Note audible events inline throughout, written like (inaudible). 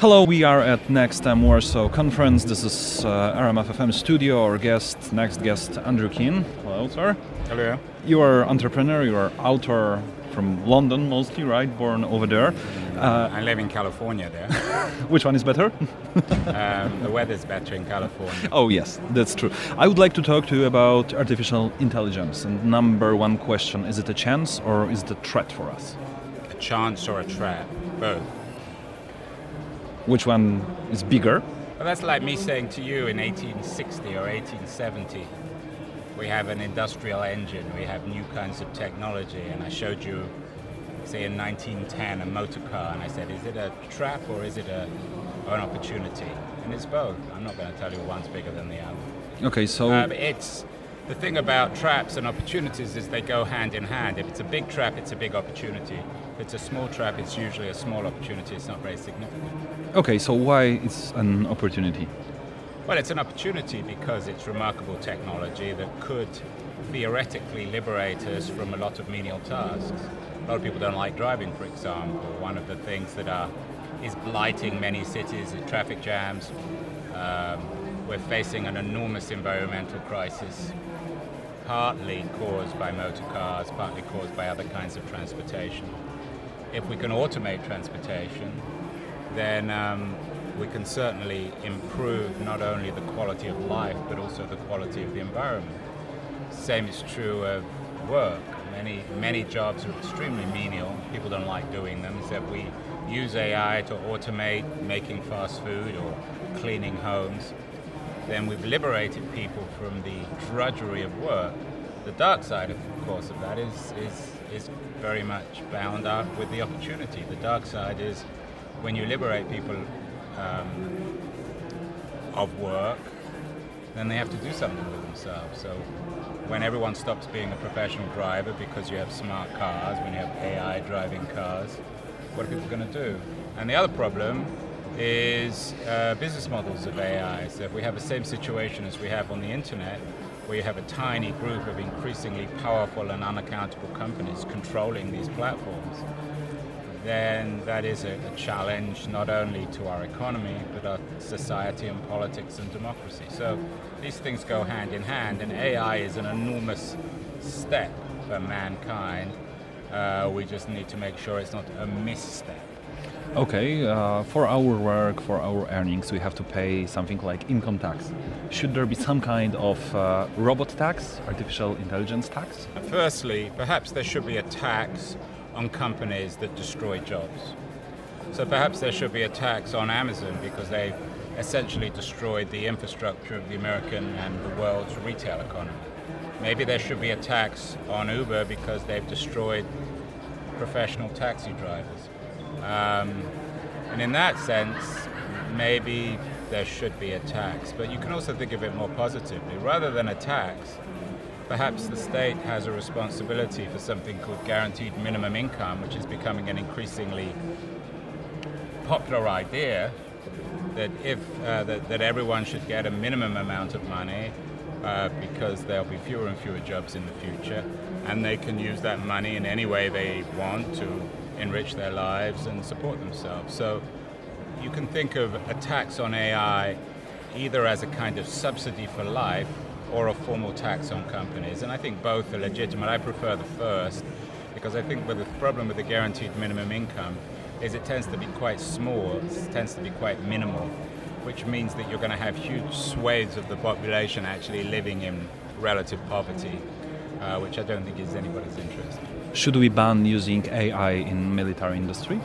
Hello, we are at Next Time Warsaw conference. This is uh, RMFFM studio. Our guest, next guest, Andrew Keen. Hello, sir. Hello. You are entrepreneur. You are author from London, mostly, right? Born over there. Uh, I live in California there. (laughs) which one is better? (laughs) um, the weather's better in California. Oh yes, that's true. I would like to talk to you about artificial intelligence. And number one question: Is it a chance or is it a threat for us? A chance or a threat? Both. Which one is bigger? Well, that's like me saying to you in 1860 or 1870, we have an industrial engine, we have new kinds of technology, and I showed you, say, in 1910, a motor car, and I said, is it a trap or is it a, or an opportunity? And it's both. I'm not going to tell you one's bigger than the other. Okay, so um, it's the thing about traps and opportunities is they go hand in hand. If it's a big trap, it's a big opportunity. If it's a small trap, it's usually a small opportunity. It's not very significant. Okay, so why it's an opportunity? Well, it's an opportunity because it's remarkable technology that could theoretically liberate us from a lot of menial tasks. A lot of people don't like driving, for example. One of the things that are is blighting many cities is traffic jams. Um, we're facing an enormous environmental crisis, partly caused by motor cars, partly caused by other kinds of transportation. If we can automate transportation, then um, we can certainly improve not only the quality of life but also the quality of the environment. Same is true of work. Many many jobs are extremely menial. People don't like doing them. If we use AI to automate making fast food or cleaning homes, then we've liberated people from the drudgery of work. The dark side, of course, of that is, is, is very much bound up with the opportunity. The dark side is when you liberate people um, of work, then they have to do something with themselves. So when everyone stops being a professional driver because you have smart cars, when you have AI driving cars, what are people going to do? And the other problem is uh, business models of AI. So if we have the same situation as we have on the internet, where you have a tiny group of increasingly powerful and unaccountable companies controlling these platforms, then that is a, a, challenge not only to our economy, but our society and politics and democracy. So these things go hand in hand, and AI is an enormous step for mankind. Uh, we just need to make sure it's not a misstep. Okay, uh, for our work, for our earnings, we have to pay something like income tax. Should there be some kind of uh, robot tax, artificial intelligence tax? Firstly, perhaps there should be a tax on companies that destroy jobs. So perhaps there should be a tax on Amazon because they've essentially destroyed the infrastructure of the American and the world's retail economy. Maybe there should be a tax on Uber because they've destroyed professional taxi drivers. Um, and in that sense, maybe there should be a tax. But you can also think of it more positively. Rather than a tax, perhaps the state has a responsibility for something called guaranteed minimum income, which is becoming an increasingly popular idea that if uh, that, that everyone should get a minimum amount of money uh, because there'll be fewer and fewer jobs in the future, and they can use that money in any way they want to enrich their lives and support themselves. So you can think of a tax on AI either as a kind of subsidy for life or a formal tax on companies. And I think both are legitimate. I prefer the first because I think the problem with the guaranteed minimum income is it tends to be quite small, it tends to be quite minimal, which means that you're going to have huge swathes of the population actually living in relative poverty, uh, which I don't think is anybody's interest. Should we ban using AI in military industry?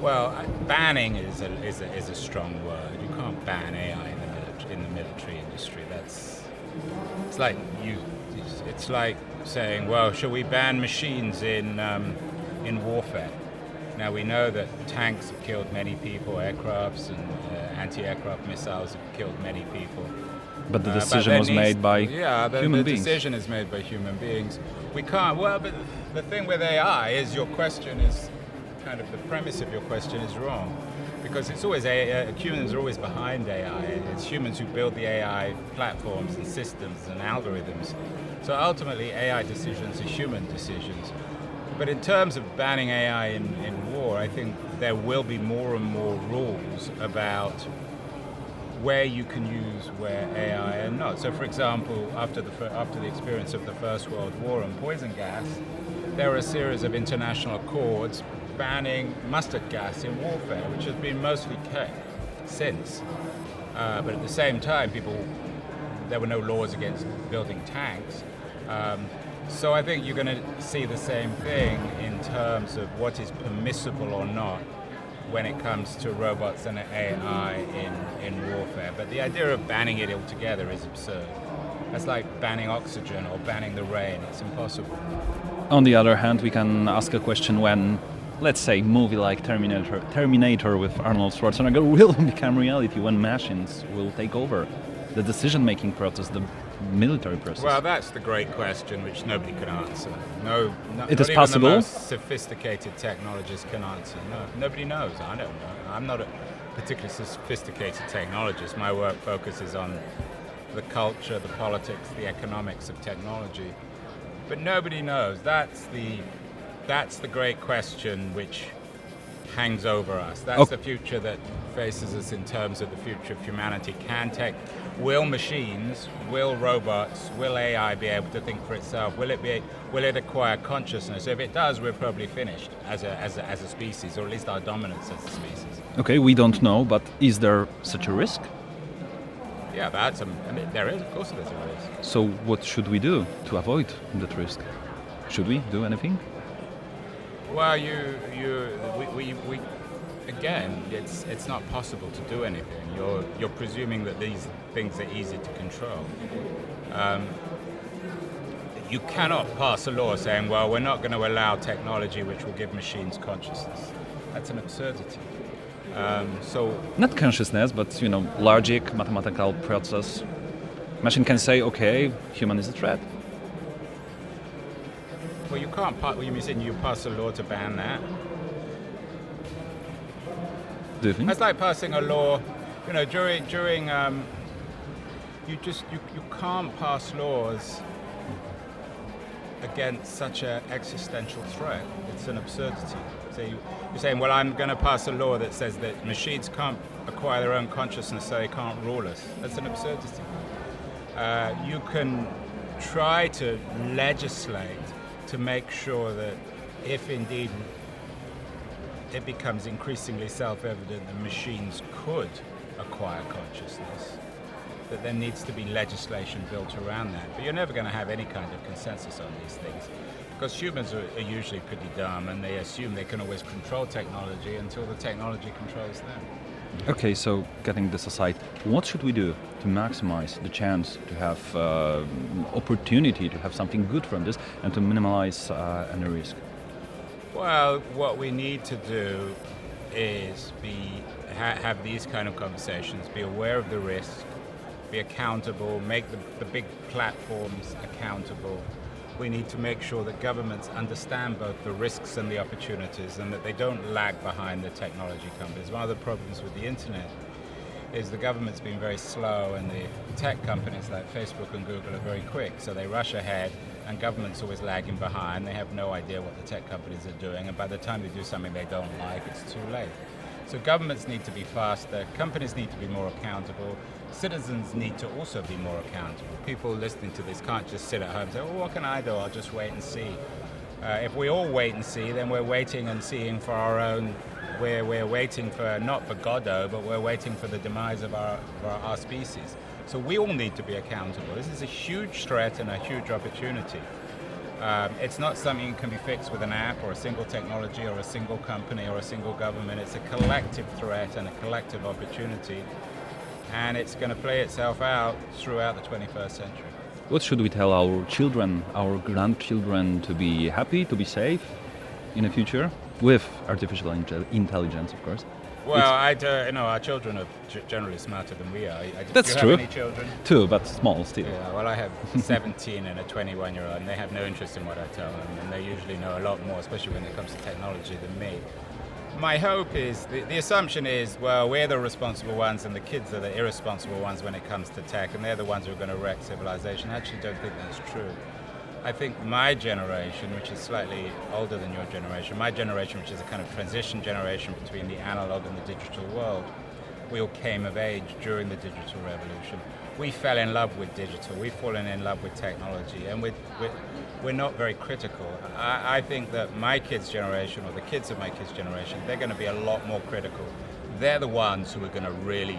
Well, banning is a, is a, is a strong word. You can't ban AI in the, military, in the military industry. That's it's like you. It's like saying, well, shall we ban machines in um, in warfare? Now we know that tanks have killed many people, aircrafts and uh, anti-aircraft missiles have killed many people. But the decision uh, but was made by yeah, the, human the beings. decision is made by human beings. We can't. Well, but the thing with AI is your question is kind of the premise of your question is wrong because it's always uh, humans are always behind AI. It's humans who build the AI platforms and systems and algorithms. So ultimately, AI decisions are human decisions. But in terms of banning AI in, in war, I think there will be more and more rules about where you can use where AI and not. So, for example, after the after the experience of the First World War and poison gas, there are a series of international accords banning mustard gas in warfare, which has been mostly kept since. Uh, but at the same time, people there were no laws against building tanks. Um, so I think you're going to see the same thing in terms of what is permissible or not when it comes to robots and AI in, in warfare. But the idea of banning it altogether is absurd. That's like banning oxygen or banning the rain. It's impossible. On the other hand, we can ask a question when, let's say, movie like Terminator, Terminator with Arnold Schwarzenegger (laughs) will become reality when machines will take over the decision-making process, the military process? Well, that's the great question which nobody can answer. No, no it is possible. The most sophisticated technologists can answer. No, nobody knows. I don't know. I'm not a particularly sophisticated technologist. My work focuses on the culture, the politics, the economics of technology. But nobody knows. That's the that's the great question which hangs over us. That's okay. the future that faces us in terms of the future of humanity. Can tech, will machines, will robots, will AI be able to think for itself? Will it be, will it acquire consciousness? If it does, we're probably finished as a, as a, as a species, or at least our dominance as a species. Okay, we don't know, but is there such a risk? Yeah, that's a, I mean, there is, of course, there's a risk. So, what should we do to avoid that risk? Should we do anything? Well, you, you, we, we, we, again, it's it's not possible to do anything. You're you're presuming that these things are easy to control. Um, you cannot pass a law saying, well, we're not going to allow technology which will give machines consciousness. That's an absurdity. Um, so not consciousness, but you know, logic, mathematical process. Machine can say, okay, human is a threat. Can't. Pass, well, you mean you pass a law to ban that? Do you think? That's like passing a law. You know, during during um, you just you, you can't pass laws against such an existential threat. It's an absurdity. So you, are saying, well, I'm going to pass a law that says that machines can't acquire their own consciousness, so they can't rule us. That's an absurdity. Uh, you can try to legislate to make sure that if indeed it becomes increasingly self-evident that machines could acquire consciousness, that there needs to be legislation built around that. But you're never going to have any kind of consensus on these things because humans are, are, usually pretty dumb and they assume they can always control technology until the technology controls them. Okay, so getting this aside, what should we do to maximize the chance to have uh, opportunity to have something good from this and to minimize uh, any risk? Well, what we need to do is be ha- have these kind of conversations, be aware of the risk, be accountable, make the, the big platforms accountable, we need to make sure that governments understand both the risks and the opportunities and that they don't lag behind the technology companies. One of the problems with the internet is the government's been very slow and the tech companies like Facebook and Google are very quick, so they rush ahead and government's always lagging behind. They have no idea what the tech companies are doing, and by the time they do something they don't like, it's too late. So governments need to be faster, companies need to be more accountable, citizens need to also be more accountable. People listening to this can't just sit at home and say, well, what can I do? I'll just wait and see. Uh, if we all wait and see, then we're waiting and seeing for our own, we're, we're waiting for, not for Godot, but we're waiting for the demise of our, our, our species. So we all need to be accountable. This is a huge threat and a huge opportunity. Um, it's not something that can be fixed with an app or a single technology or a single company or a single government. It's a collective threat and a collective opportunity and it's going to play itself out throughout the 21st century. What should we tell our children, our grandchildren, to be happy, to be safe in the future with artificial intelligence, of course? Well, I uh, you know our children are generally smarter than we are. I, That's true. any children? Two, but small still. Yeah. Well, I have (laughs) 17 and a 21 year old, and they have no interest in what I tell them, and they usually know a lot more, especially when it comes to technology, than me my hope is the, the, assumption is well we're the responsible ones and the kids are the irresponsible ones when it comes to tech and they're the ones who are going to wreck civilization i actually don't think that's true I think my generation, which is slightly older than your generation, my generation, which is a kind of transition generation between the analog and the digital world, we all came of age during the digital revolution. We fell in love with digital, we've fallen in love with technology, and we're, we're, we're not very critical. I, I think that my kids' generation, or the kids of my kids' generation, they're going to be a lot more critical. They're the ones who are going to really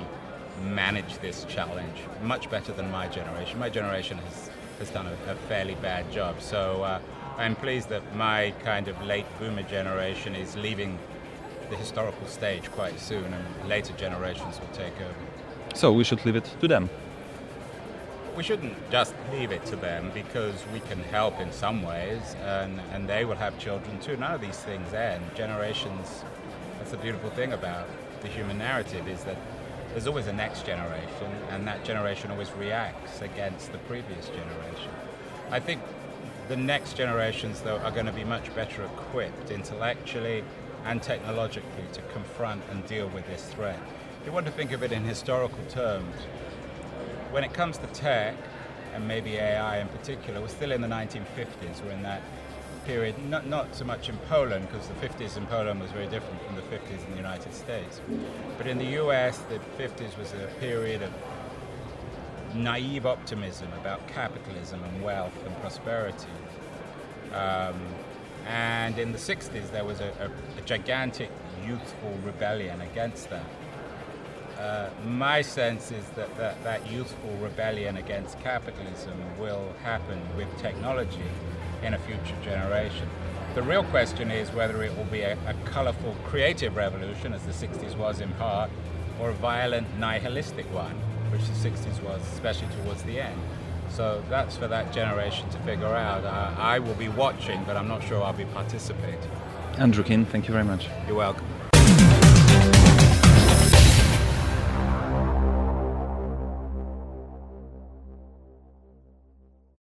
manage this challenge much better than my generation. My generation has, has done a, a fairly bad job. So uh, I'm pleased that my kind of late boomer generation is leaving the historical stage quite soon and later generations will take over. So we should leave it to them. We shouldn't just leave it to them because we can help in some ways and, and they will have children too. None of these things end. Generations, that's the beautiful thing about the human narrative is that there's always a next generation, and that generation always reacts against the previous generation. I think the next generations, though, are going to be much better equipped intellectually and technologically to confront and deal with this threat. If you want to think of it in historical terms, when it comes to tech, and maybe AI in particular, we're still in the 1950s, we're in that period, not, not so much in Poland, because the 50s in Poland was very different from the 50s in the United States. But in the US, the 50s was a period of naive optimism about capitalism and wealth and prosperity. Um, and in the 60s, there was a, a, a gigantic youthful rebellion against that. Uh, my sense is that, that that youthful rebellion against capitalism will happen with technology in a future generation. The real question is whether it will be a, a colorful creative revolution, as the 60s was in part, or a violent nihilistic one, which the 60s was, especially towards the end. So that's for that generation to figure out. Uh, I will be watching, but I'm not sure I'll be participating. Andrew Keen, thank you very much. You're welcome.